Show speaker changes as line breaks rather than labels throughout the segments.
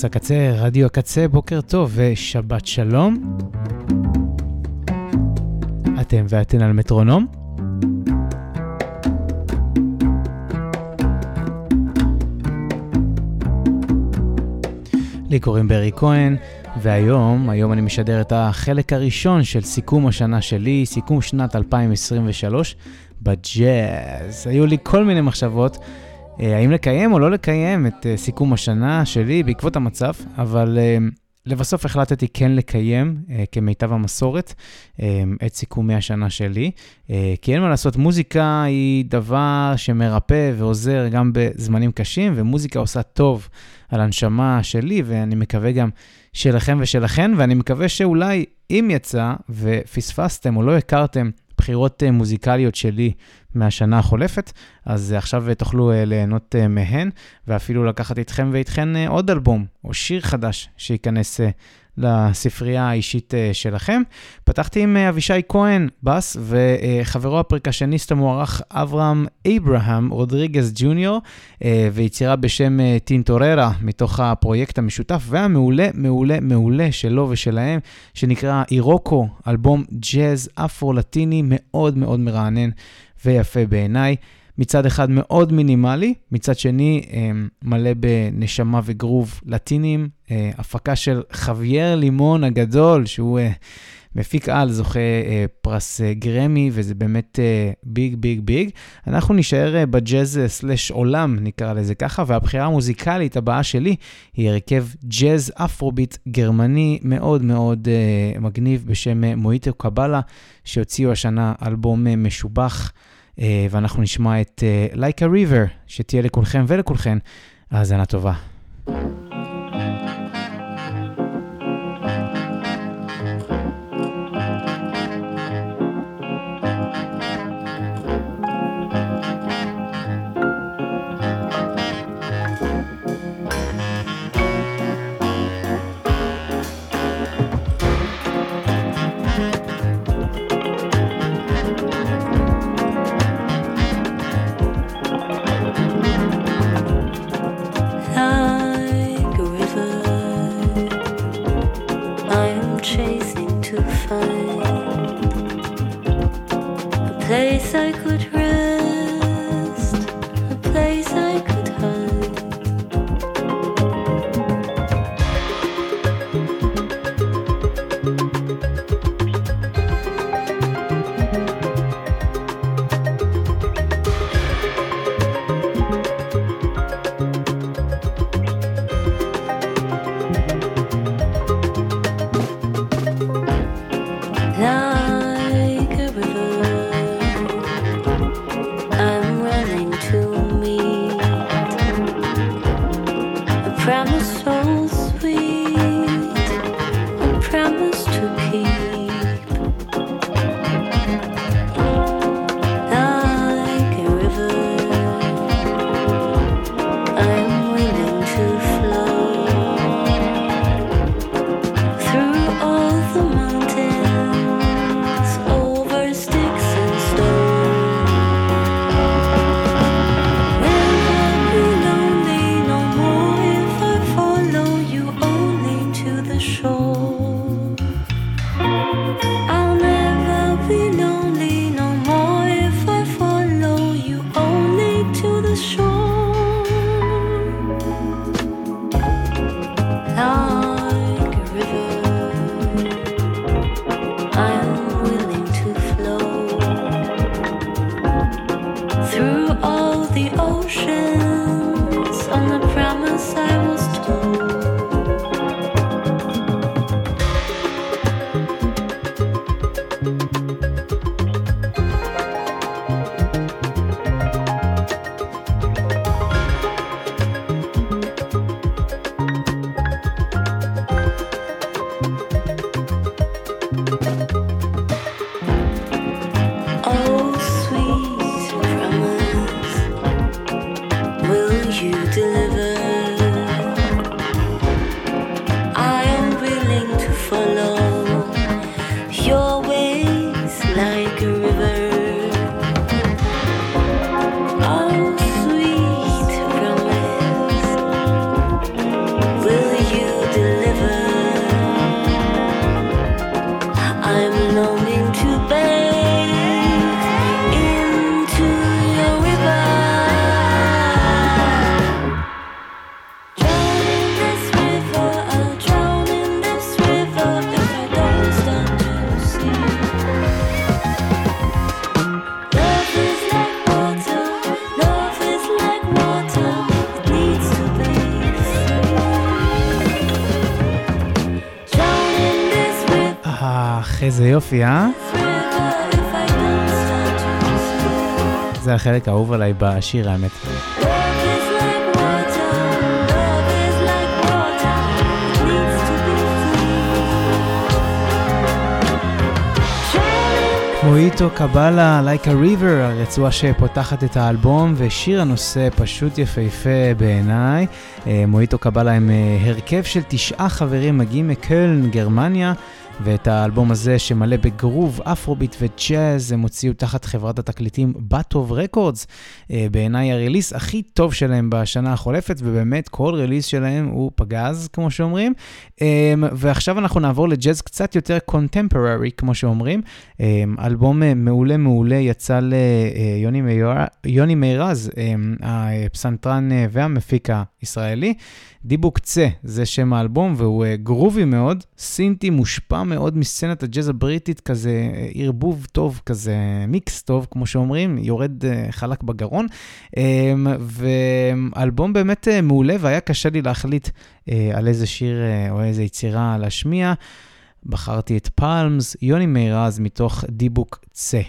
פלוס הקצה, רדיו הקצה, בוקר טוב ושבת שלום. אתם ואתן על מטרונום. לי קוראים ברי כהן, והיום, היום אני משדר את החלק הראשון של סיכום השנה שלי, סיכום שנת 2023 בג'אז. היו לי כל מיני מחשבות. אה, האם לקיים או לא לקיים את אה, סיכום השנה שלי בעקבות המצב, אבל אה, לבסוף החלטתי כן לקיים, כמיטב המסורת, את סיכומי השנה שלי. כי אין מה לעשות, מוזיקה היא דבר שמרפא ועוזר גם בזמנים קשים, ומוזיקה עושה טוב על הנשמה שלי, ואני מקווה גם שלכם ושלכן, ואני מקווה שאולי אם יצא ופספסתם או לא הכרתם בחירות מוזיקליות שלי מהשנה החולפת, אז עכשיו תוכלו אה, ליהנות אה, מהן, ואפילו לקחת איתכם ואיתכן אה, עוד אלבום או שיר חדש שייכנס לספרייה האישית שלכם. פתחתי עם אבישי כהן, בס, וחברו הפרקשניסט המוערך אברהם אברהם רודריגז ג'וניור, ויצירה בשם טינטוררה, מתוך הפרויקט המשותף והמעולה, מעולה, מעולה שלו ושלהם, שנקרא אירוקו, אלבום ג'אז אפרו-לטיני מאוד מאוד מרענן. ויפה בעיניי. מצד אחד מאוד מינימלי, מצד שני אמ, מלא בנשמה וגרוב לטיני. אה, הפקה של חווייר לימון הגדול, שהוא אה, מפיק על, זוכה אה, פרס גרמי, וזה באמת big, big, big. אנחנו נישאר בג'אז slash עולם, נקרא לזה ככה, והבחירה המוזיקלית הבאה שלי היא הרכב ג'אז אפרוביט גרמני מאוד מאוד מגניב בשם מויטו קבלה, שהוציאו השנה אלבום משובח. אה, ואנחנו נשמע את uh, Like a River, שתהיה לכולכם ולכולכן האזנה טובה. יופי, אה? זה החלק האהוב עליי בשיר, האמת. מואיטו קבלה, Like a River, הרצועה שפותחת את האלבום, ושיר הנושא פשוט יפהפה בעיניי. אה, מואיטו קבלה הם אה, הרכב של תשעה חברים מגיעים מקלן, גרמניה. ואת האלבום הזה שמלא בגרוב, אפרוביט וג'אז, הם הוציאו תחת חברת התקליטים באטוב רקורדס. אה, בעיניי הריליס הכי טוב שלהם בשנה החולפת, ובאמת כל ריליס שלהם הוא פגז, כמו שאומרים. אה, ועכשיו אנחנו נעבור לג'אז קצת יותר קונטמפררי, כמו שאומרים. אה, אלבום מעולה מעולה יצא ליוני מירז, הפסנתרן והמפיק הישראלי. דיבוק צה, זה שם האלבום, והוא uh, גרובי מאוד, סינטי מושפע מאוד מסצנת הג'אז הבריטית, כזה uh, ערבוב טוב, כזה מיקס טוב, כמו שאומרים, יורד uh, חלק בגרון. Um, ואלבום באמת מעולה, והיה קשה לי להחליט על איזה שיר או איזה יצירה להשמיע. בחרתי את פלמס, יוני מירז, מתוך דיבוק צה.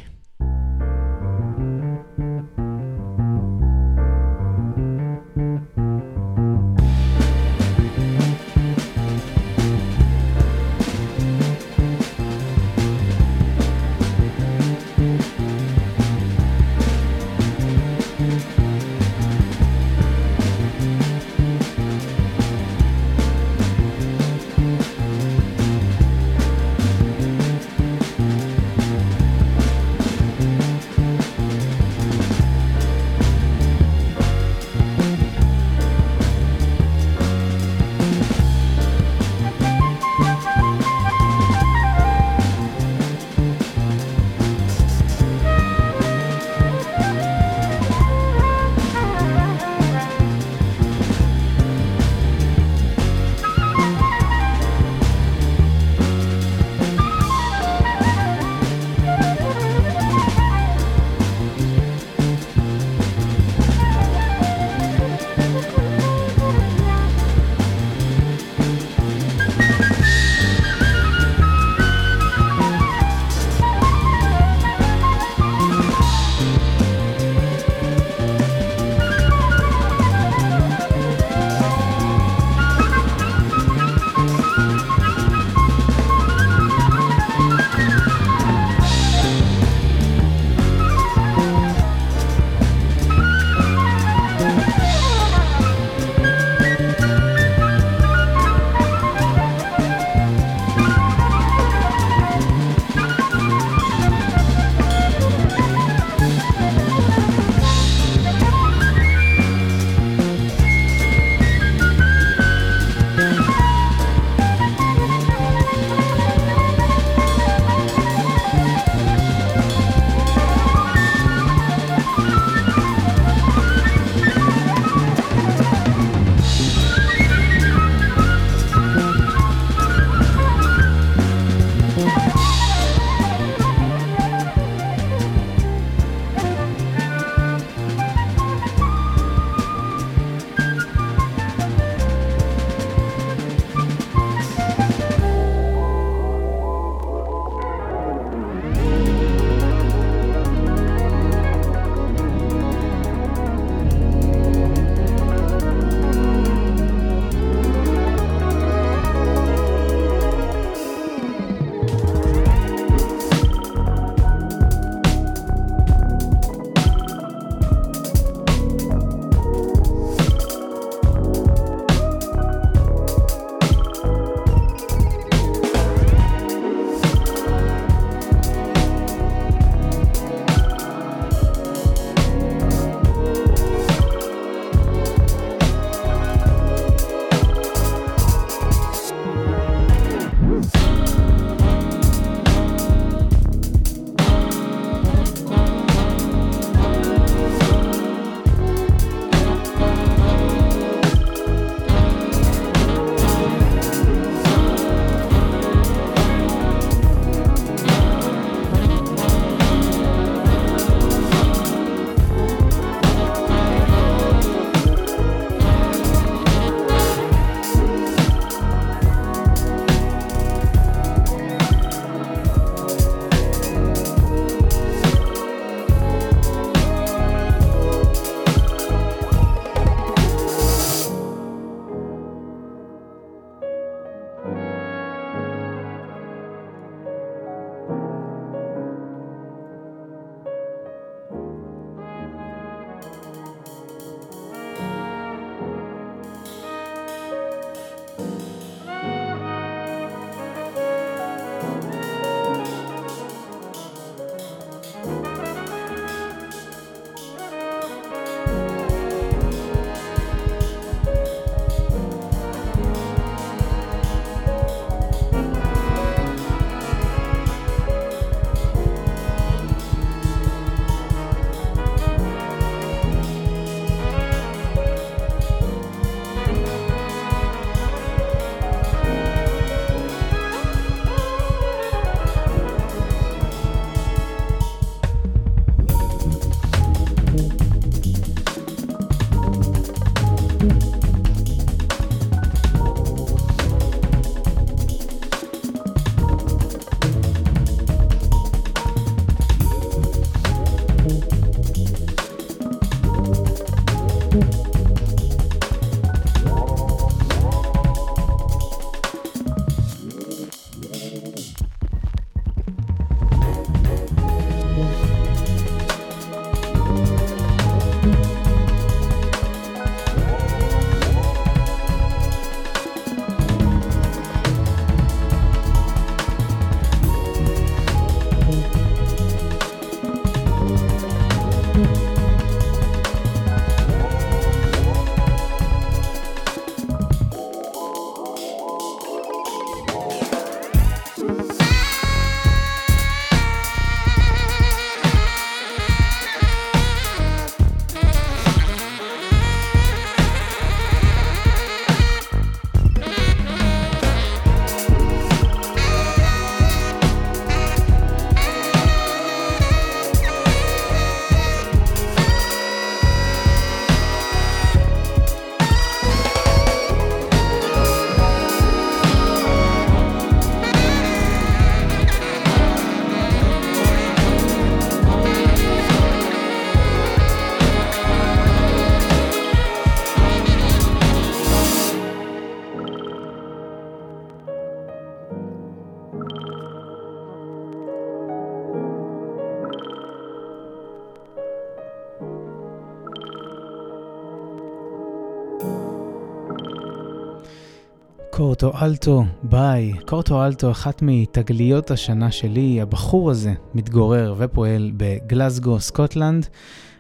קורטו אלטו, ביי. קורטו אלטו, אחת מתגליות השנה שלי, הבחור הזה מתגורר ופועל בגלסגו, סקוטלנד.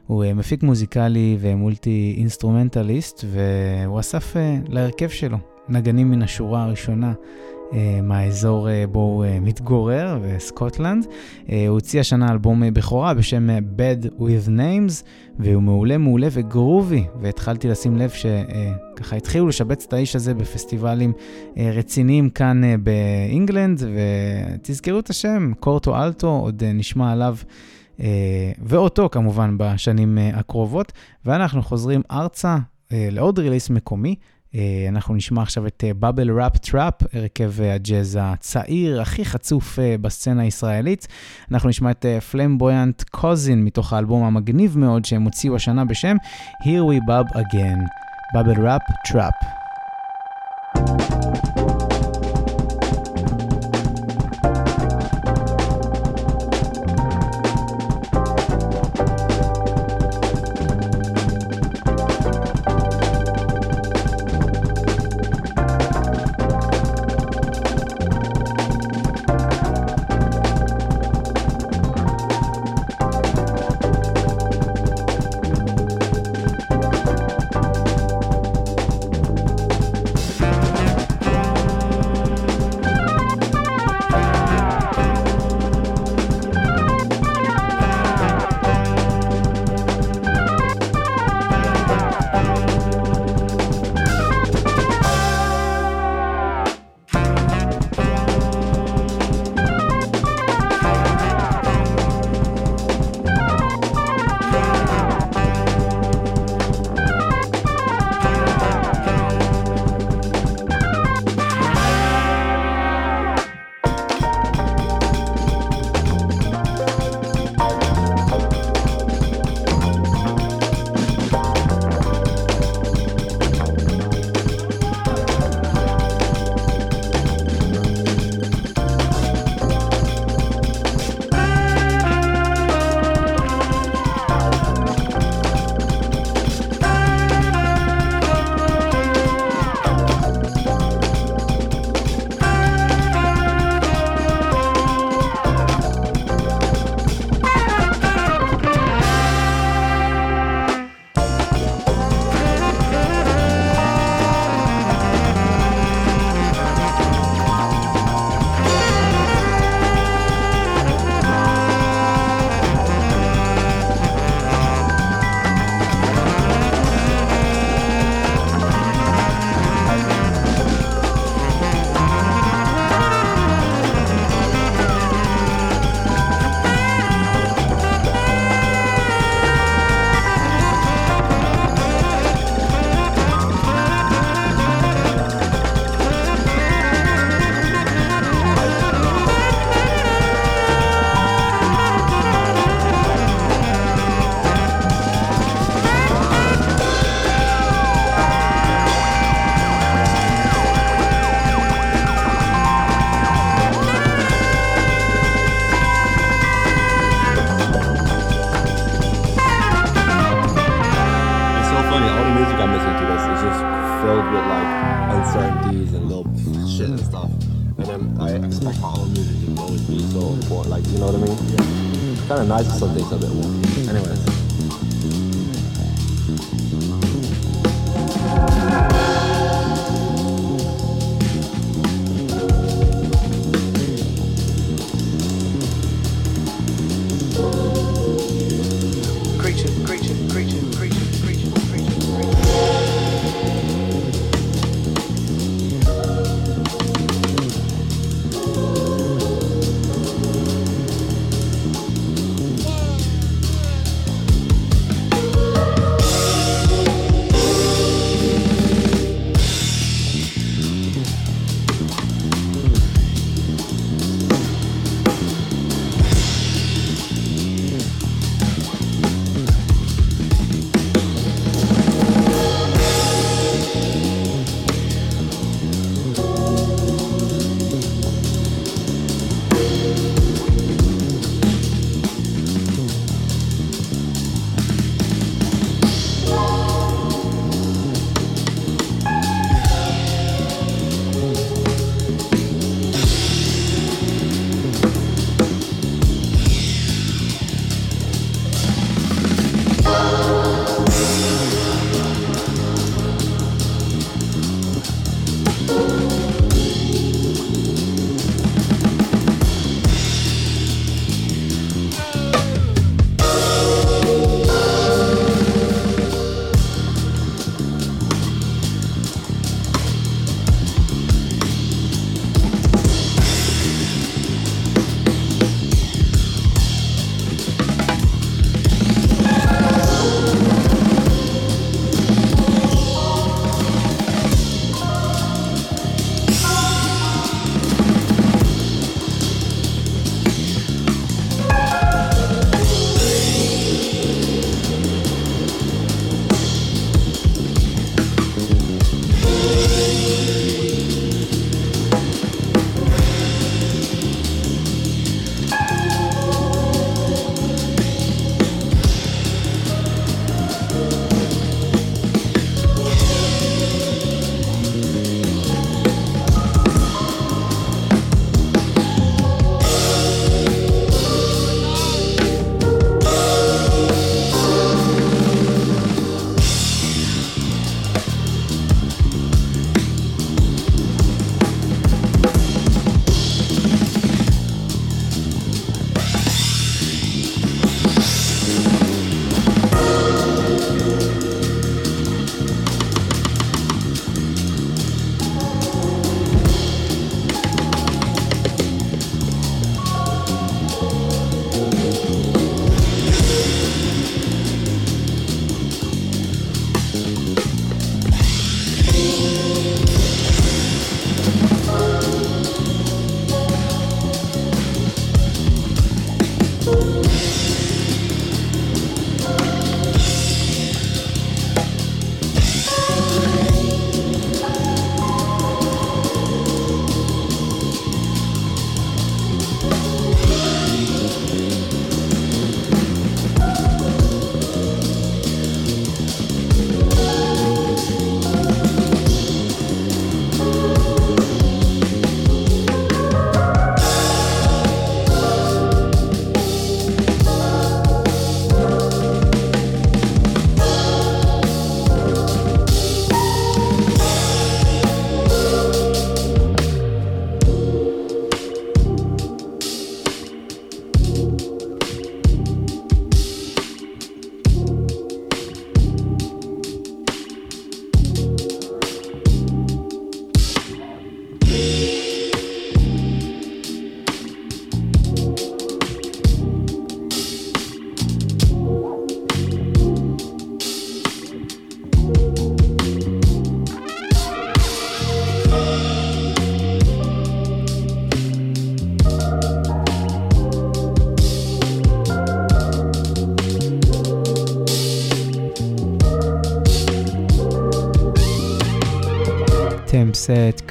הוא אה, מפיק מוזיקלי ו multi instrumentalist, והוא אסף אה, להרכב שלו נגנים מן השורה הראשונה מהאזור אה, בו הוא אה, מתגורר, בסקוטלנד. הוא הוציא השנה אלבום בכורה בשם Bad with Names, והוא מעולה מעולה וגרובי, והתחלתי לשים לב שככה התחילו לשבץ את האיש הזה בפסטיבלים רציניים כאן ב England, ותזכרו את השם, קורטו אלטו, עוד נשמע עליו. ואותו כמובן בשנים הקרובות, ואנחנו חוזרים ארצה לעוד release מקומי אה, אנחנו נשמע עכשיו את Bubble Wrap Trap, הרכב אה, הג'אז הצעיר, הכי חצוף אה, בסצנה הישראלית. אנחנו נשמע את Flamboyant Cousin מתוך האלבום המגניב מאוד שהם הוציאו השנה בשם Here We Bub Again, בבל ראפ טראפ.
with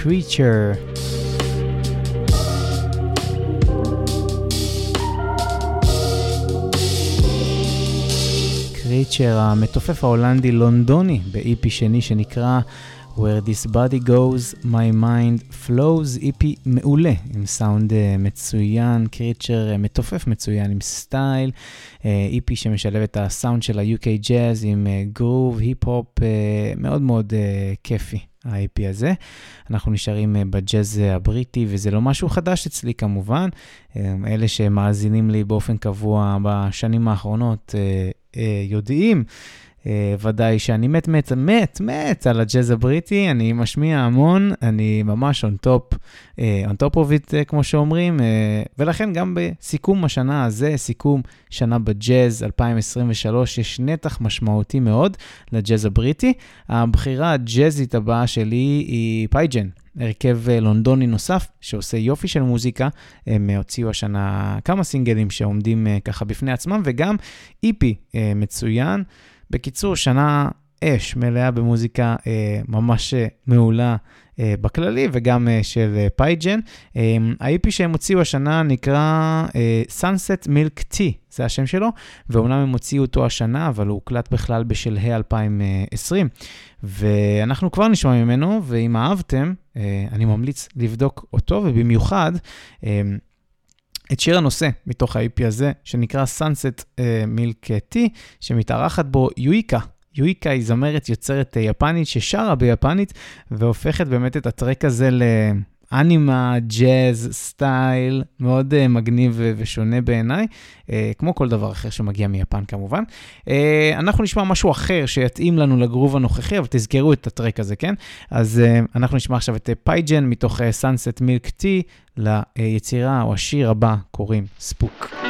סט קריצ'ר. המתופף ההולנדי לונדוני, ב-EP שני שנקרא Where This Body Goes, My Mind Flows, EP מעולה, עם סאונד uh, מצוין, קריצ'ר uh, מתופף מצוין, עם סטייל, uh, EP שמשלב את הסאונד של ה-UK Jazz עם גרוב, היפ-הופ, מאוד מאוד כיפי. ה-IP הזה. אנחנו נשארים בג'אז הבריטי, וזה לא משהו חדש אצלי כמובן. אלה שמאזינים לי באופן קבוע בשנים האחרונות יודעים אה, ודאי שאני מת, מת, מת, מת על הג'אז הבריטי, אני משמיע המון, אני ממש on top, uh, on top of it, uh, כמו שאומרים, uh, ולכן גם בסיכום השנה הזה, סיכום שנה בג'אז 2023, יש נתח משמעותי מאוד לג'אז הבריטי. הבחירה הג'אזית הבאה שלי היא פייג'ן. הרכב לונדוני נוסף שעושה יופי של מוזיקה. הם הוציאו השנה כמה סינגלים שעומדים ככה בפני עצמם, וגם EP מצוין. בקיצור, שנה אש מלאה במוזיקה אה, ממש אה, מעולה אה, בכללי וגם אה, של אה, פייג'ן. אה, ה-IP שהם הוציאו השנה נקרא אה, Sunset Milk Tea, זה השם שלו, ואומנם הם הוציאו אותו השנה, אבל הוא הוקלט בכלל בשלהי 2020. ואנחנו כבר נשמע ממנו, ואם אהבתם, אה, אני ממליץ לבדוק אותו, ובמיוחד, אה, את שיר הנושא מתוך ה-IP הזה, שנקרא Sunset uh, Milk Tea, שמתארחת בו יואיקה. יואיקה היא זמרת יוצרת uh, יפנית ששרה ביפנית, והופכת באמת את ה track הזה ל... אנימה, ג'אז, style, מאוד אה, מגניב ושונה בעיניי, אה, כמו כל דבר אחר שמגיע מיפן כמובן. אה, אנחנו נשמע משהו אחר שיתאים לנו לגרוב הנוכחי, אבל תזכרו את ה track הזה, כן? אז אה, אנחנו נשמע עכשיו את פייג'ן מתוך Sunset Milk Tea, ליצירה או השיר הבא קוראים ספוק.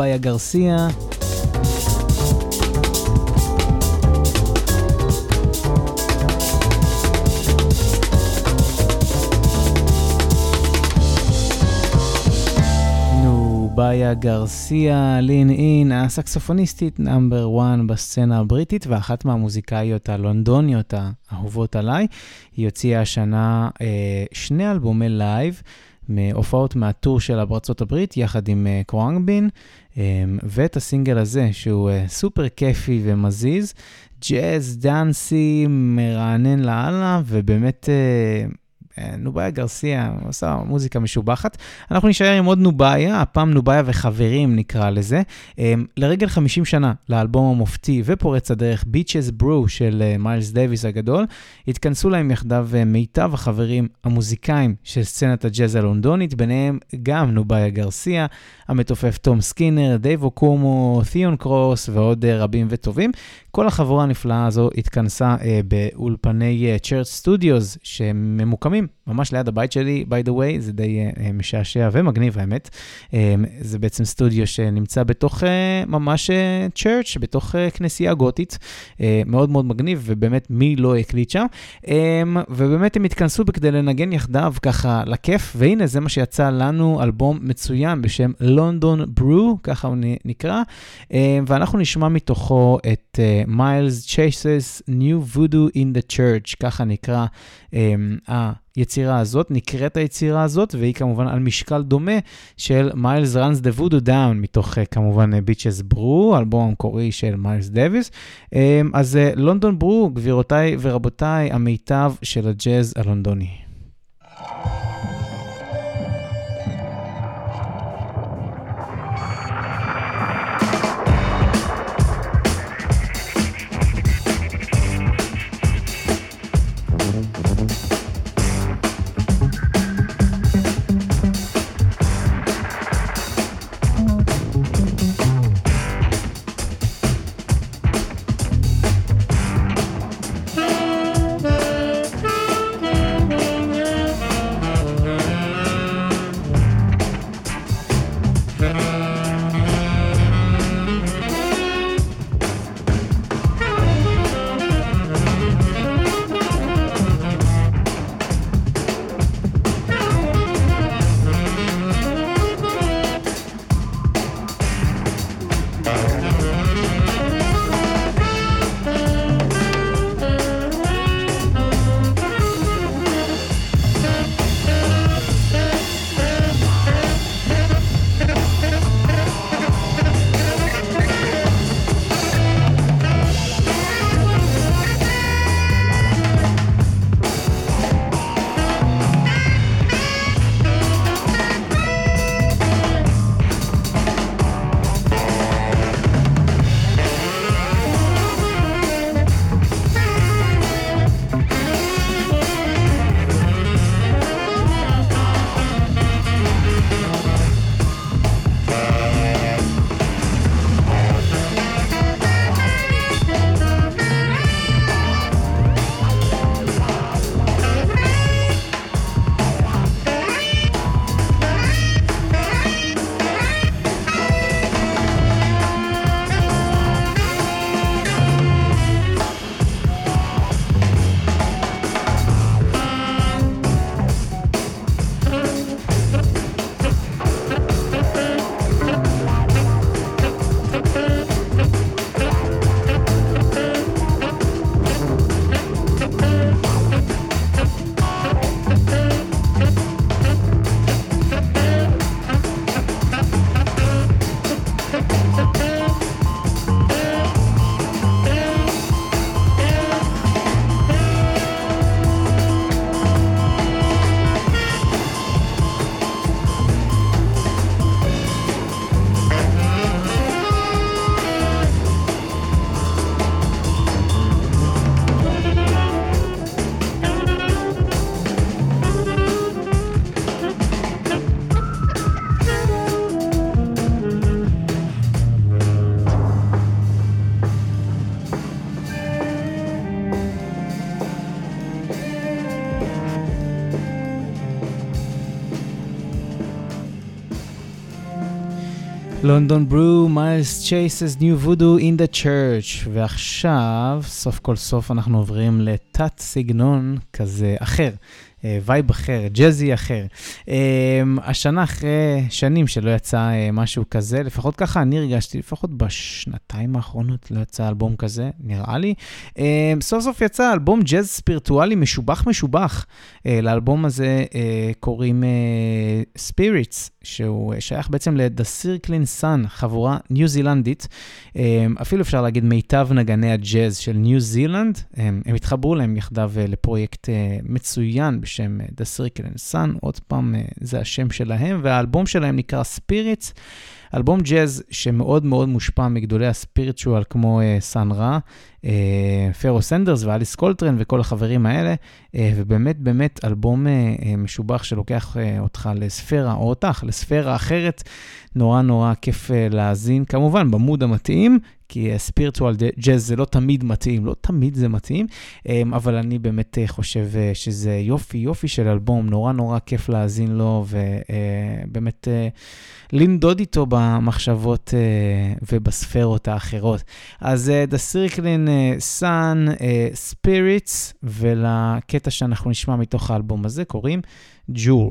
נוביה גרסיה. נוביה גרסיה, Lean In, הסקסופוניסטית number 1 בסצנה הבריטית ואחת מהמוזיקאיות הלונדוניות האהובות עליי. היא הוציאה השנה אה, שני אלבומי live. מהופעות מהטור שלה בארצות הברית, יחד עם uh, קרואנגבין, ואת הסינגל הזה, שהוא uh, סופר כיפי ומזיז, ג'אז, דאנסי, מרענן לאללה, ובאמת uh, נוביה גרסיה עושה מוזיקה משובחת. אנחנו נשאר עם עוד נוביה, הפעם נוביה וחברים נקרא לזה. אמ, לרגל 50 שנה לאלבום המופתי ופורץ הדרך Beaches Brew של אה, מיילס דייוויס הגדול, התכנסו להם יחדיו אה, מיטב החברים המוזיקאים של סצנת הג'אז הלונדונית, ביניהם גם נוביה גרסיה, המתופף תום סקינר, דייב אוקומו, תיאון קרוס ועוד אה, רבים וטובים. כל החבורה הנפלאה הזו התכנסה באולפני Church Studios שממוקמים ממש ליד הבית שלי, by the way, זה די אה, משעשע ומגניב האמת. אמ, זה בעצם סטודיו שנמצא בתוך ממש צ'רץ', בתוך כנסייה גותית, מאוד מאוד מגניב, ובאמת מי לא הקליט שם. ובאמת הם התכנסו בכדי לנגן יחדיו ככה לכיף, והנה זה מה שיצא לנו, אלבום מצוין בשם לונדון ברו, ככה הוא נקרא, ואנחנו נשמע מתוכו את מיילס צ'ייסס New Voodoo in the Church, ככה נקרא. Um, היצירה הזאת, נקראת היצירה הזאת, והיא כמובן על משקל דומה של Miles Runs the Voodoo Down, מתוך אה, כמובן Bitches Brew, אלבום המקורי של מיילס דוויס. אמ, אז London אה, Brew, גבירותיי ורבותיי, המיטב של הג'אז הלונדוני. London Brew, Miles Chases New Voodoo in the Church. ועכשיו, סוף כל סוף אנחנו עוברים לתת סגנון כזה אחר. vibe אחר, ג'אזי אחר. השנה אחרי שנים שלא יצא משהו כזה, לפחות ככה אני הרגשתי, לפחות בשנתיים האחרונות לא יצא אלבום כזה, נראה לי. סוף סוף יצא אלבום ג'אז ספירטואלי משובח משובח. לאלבום הזה קוראים Spirits, שהוא שייך בעצם ל-The Circling Sun, חבורה ניו זילנדית. אפילו אפשר להגיד מיטב נגני הג'אז של ניו זילנד. הם התחברו להם יחדיו לפרויקט מצוין. בשם The Circling Sun, עוד פעם, זה השם שלהם, והאלבום שלהם נקרא Spirits, אלבום ג'אז שמאוד מאוד מושפע מגדולי ה spiritual כמו סאן רא, פרעה סנדרס ואליס קולטרן וכל החברים האלה, ובאמת באמת אלבום משובח שלוקח אותך לספירה, או אותך, לספירה אחרת, נורא נורא כיף להאזין, כמובן במוד המתאים, כי ספירטואל ג'אז זה לא תמיד מתאים, לא תמיד זה מתאים, אבל אני באמת חושב שזה יופי, יופי של אלבום, נורא נורא כיף להאזין לו, ובאמת לנדוד איתו במחשבות ובספרות האחרות. אז The Circling Sun Spirits, ולקטע שאנחנו נשמע מתוך האלבום הזה קוראים ג'ול.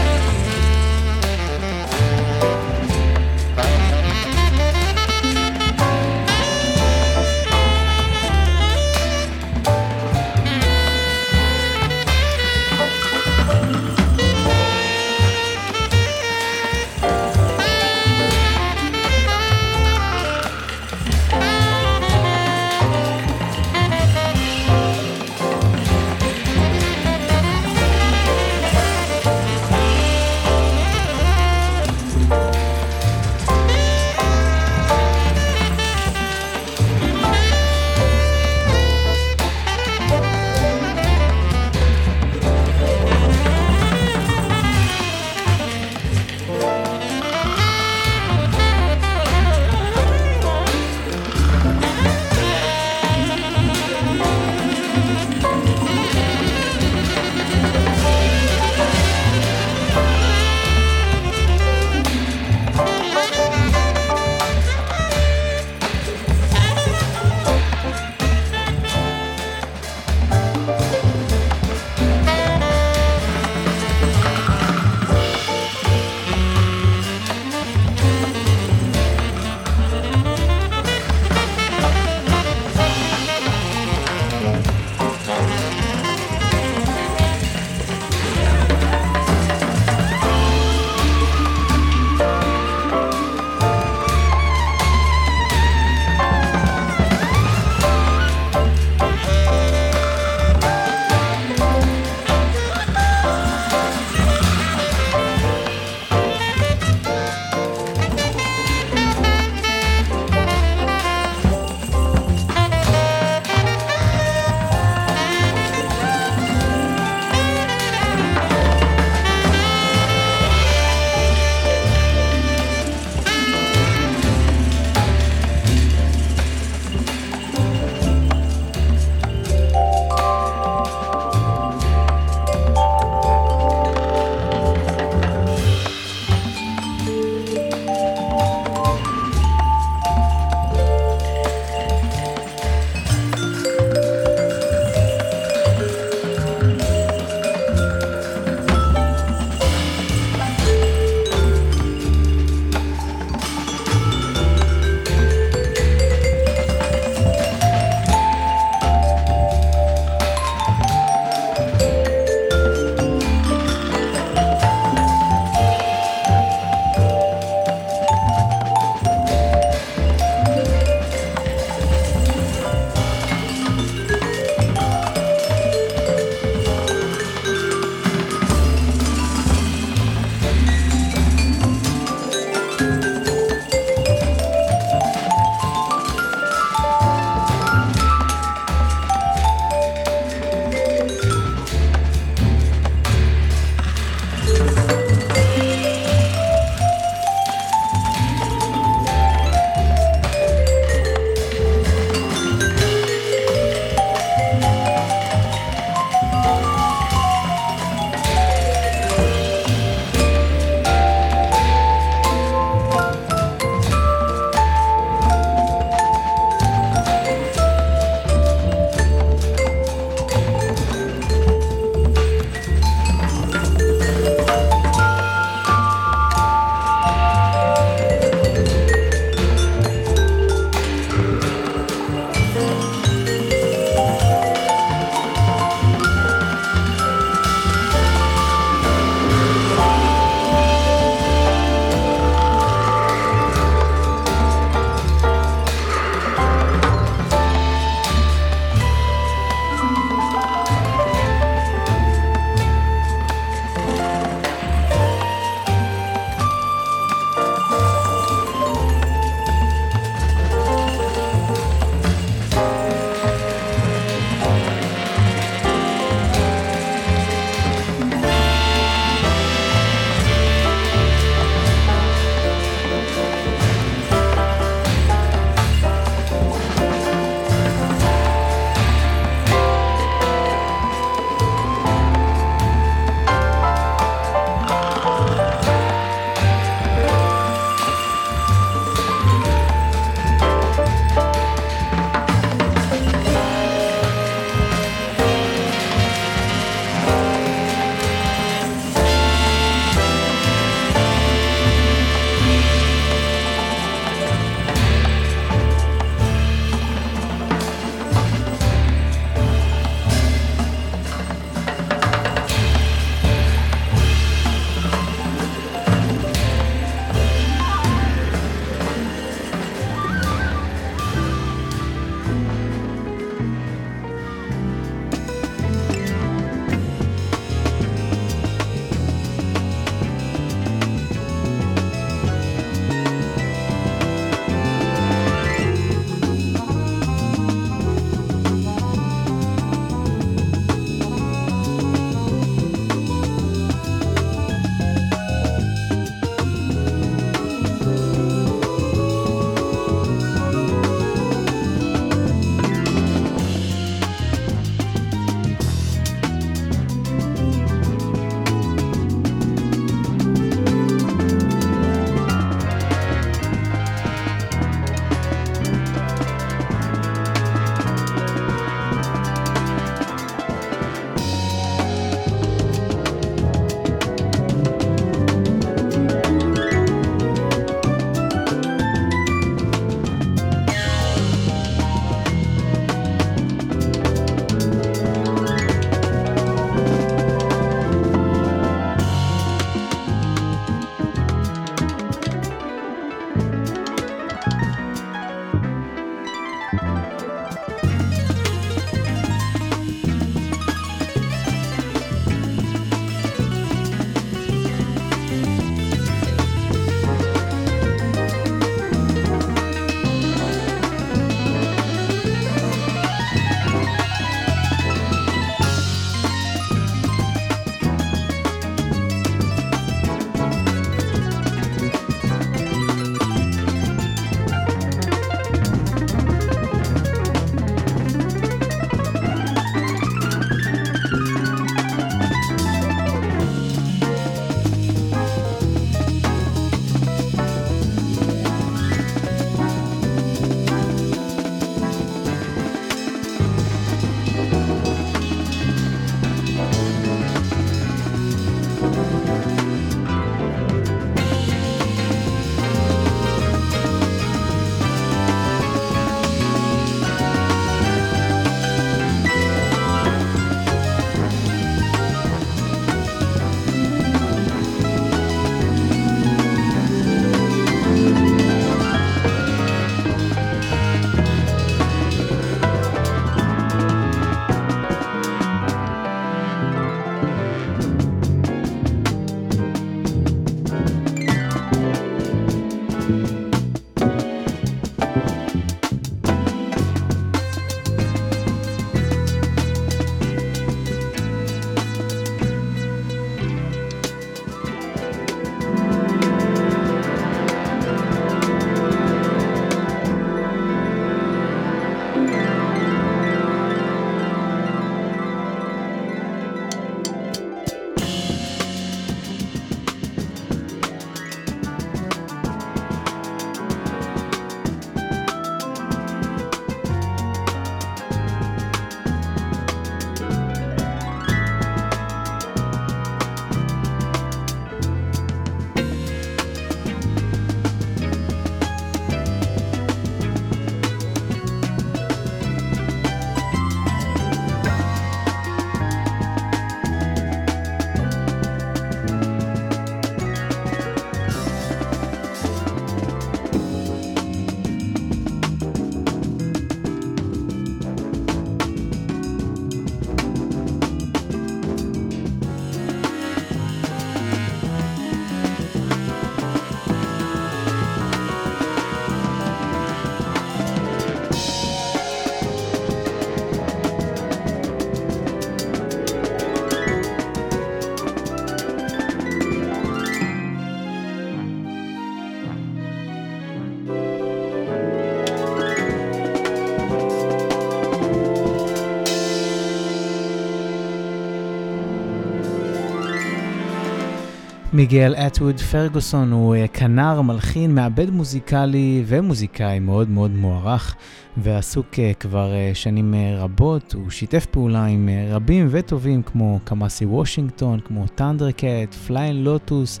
מיגל אטווד פרגוסון הוא אה, כנר, מלחין, מעבד מוזיקלי ומוזיקאי מאוד מאוד מוערך ועסוק אה, כבר אה, שנים רבות. הוא שיתף פעולה עם רבים וטובים כמו קמאסי וושינגטון, כמו ת'אנדרקט, פליין לוטוס.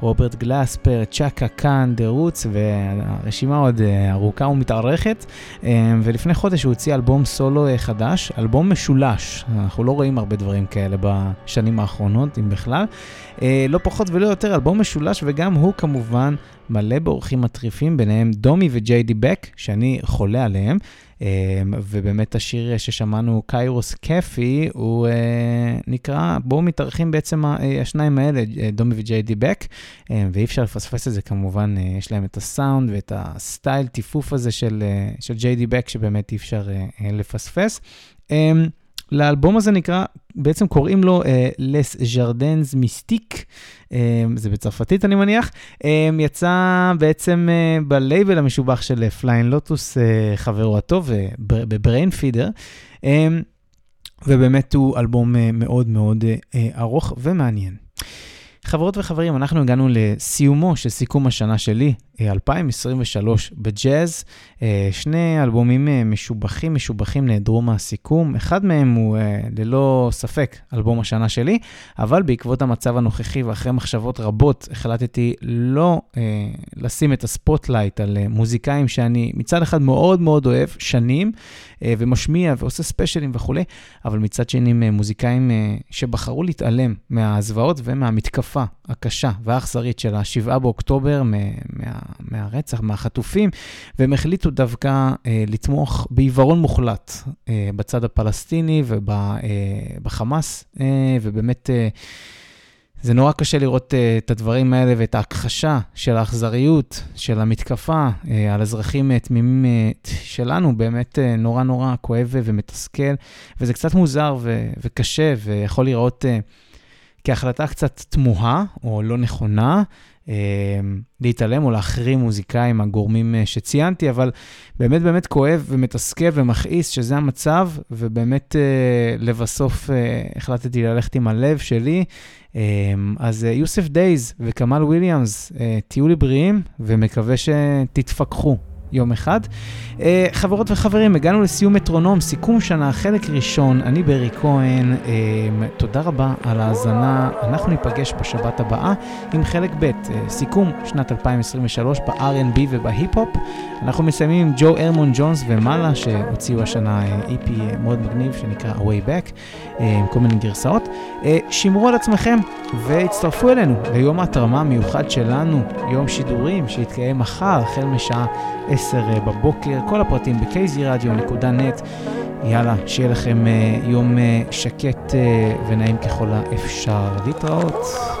רוברט גלאספר, צ'אקה קאן, The Roots, והרשימה עוד אה, ארוכה ומתארכת. אה, ולפני חודש הוא הוציא אלבום סולו אה, חדש, אלבום משולש. אנחנו לא רואים הרבה דברים כאלה בשנים האחרונות, אם בכלל. לא פחות ולא יותר, אלבום משולש, וגם הוא כמובן מלא באורחים מטריפים, ביניהם דומי וג'יי די בק, שאני חולה עליהם. אמ, ובאמת השיר ששמענו, קיירוס כיפי, הוא אה, נקרא, בואו מתארחים בעצם אה, השניים האלה, אה, דומי וג'יי די בק, אמ, ואי אפשר לפספס את זה כמובן, יש להם את הסאונד ואת הסטייל טיפוף הזה של, של ג'יי די בק, שבאמת אי אפשר לפספס. לאלבום הזה נקרא, בעצם קוראים לו Les Jardins Mystiques, זה בצרפתית אני מניח, אמ, יצא בעצם אה, בלייבל המשובח של פליין לוטוס, אה, חברו הטוב, uh, ב Brainfeeder, אמ, ובאמת הוא אלבום מאוד מאוד ארוך ומעניין. חברות וחברים, אנחנו הגענו לסיומו של סיכום השנה שלי, 2023 בג'אז. אה, שני אלבומים אה, משובחים, משובחים נעדרו מהסיכום. אחד מהם הוא אה, ללא ספק אלבום השנה שלי, אבל בעקבות המצב הנוכחי ואחרי מחשבות רבות, החלטתי לא לשים את ה ספוטלייט על מוזיקאים שאני מצד אחד מאוד מאוד אוהב, שנים, ומשמיע ועושה ספיישלים וכולי, אבל מצד שני מוזיקאים שבחרו להתעלם מהזוועות ומהמתקפה הקשה והאכזרית של ה-7 באוקטובר, מה, מהרצח, מהחטופים, והם החליטו דווקא אה, לתמוך בעיוורון מוחלט אה, בצד הפלסטיני ובחמאס, אה, אה, ובאמת... אה, זה נורא קשה לראות uh, את הדברים האלה ואת ההכחשה של האכזריות, של המתקפה uh, על אזרחים uh, תמימים uh, שלנו, באמת uh, נורא נורא כואב ומתסכל, וזה קצת מוזר ו- וקשה, ויכול לראות uh, כהחלטה קצת תמוהה או לא נכונה, להתעלם או להחרים מוזיקאים, הגורמים אה, שציינתי, אבל באמת באמת כואב ומתסכל ומכעיס שזה המצב, ובאמת אה, לבסוף החלטתי ללכת עם הלב שלי. אז יוסף דייז וכמאל וויליאמס, תהיו לי בריאים ומקווה שתתפכחו. יום אחד. Uh, חברות וחברים, הגענו לסיום מטרונום, סיכום שנה, חלק ראשון, אני ברי כהן, uh, תודה רבה על ההאזנה, אנחנו ניפגש בשבת הבאה עם חלק ב', uh, סיכום שנת 2023 ב-R&B ובהיפ-הופ. אנחנו מסיימים עם ג'ו הרמון ג'ונס ומעלה, שהוציאו השנה EP מאוד מגניב שנקרא Way Back, uh, עם כל מיני גרסאות. Uh, שמרו על עצמכם והצטרפו אלינו ליום ההתרמה המיוחד שלנו, יום שידורים שיתקיים מחר, החל משעה 10 אה, בבוקר, כל הפרטים ב-kzradio.net. יאללה, שיהיה לכם אה, יום אה, שקט ונעים ככל האפשר. להתראות.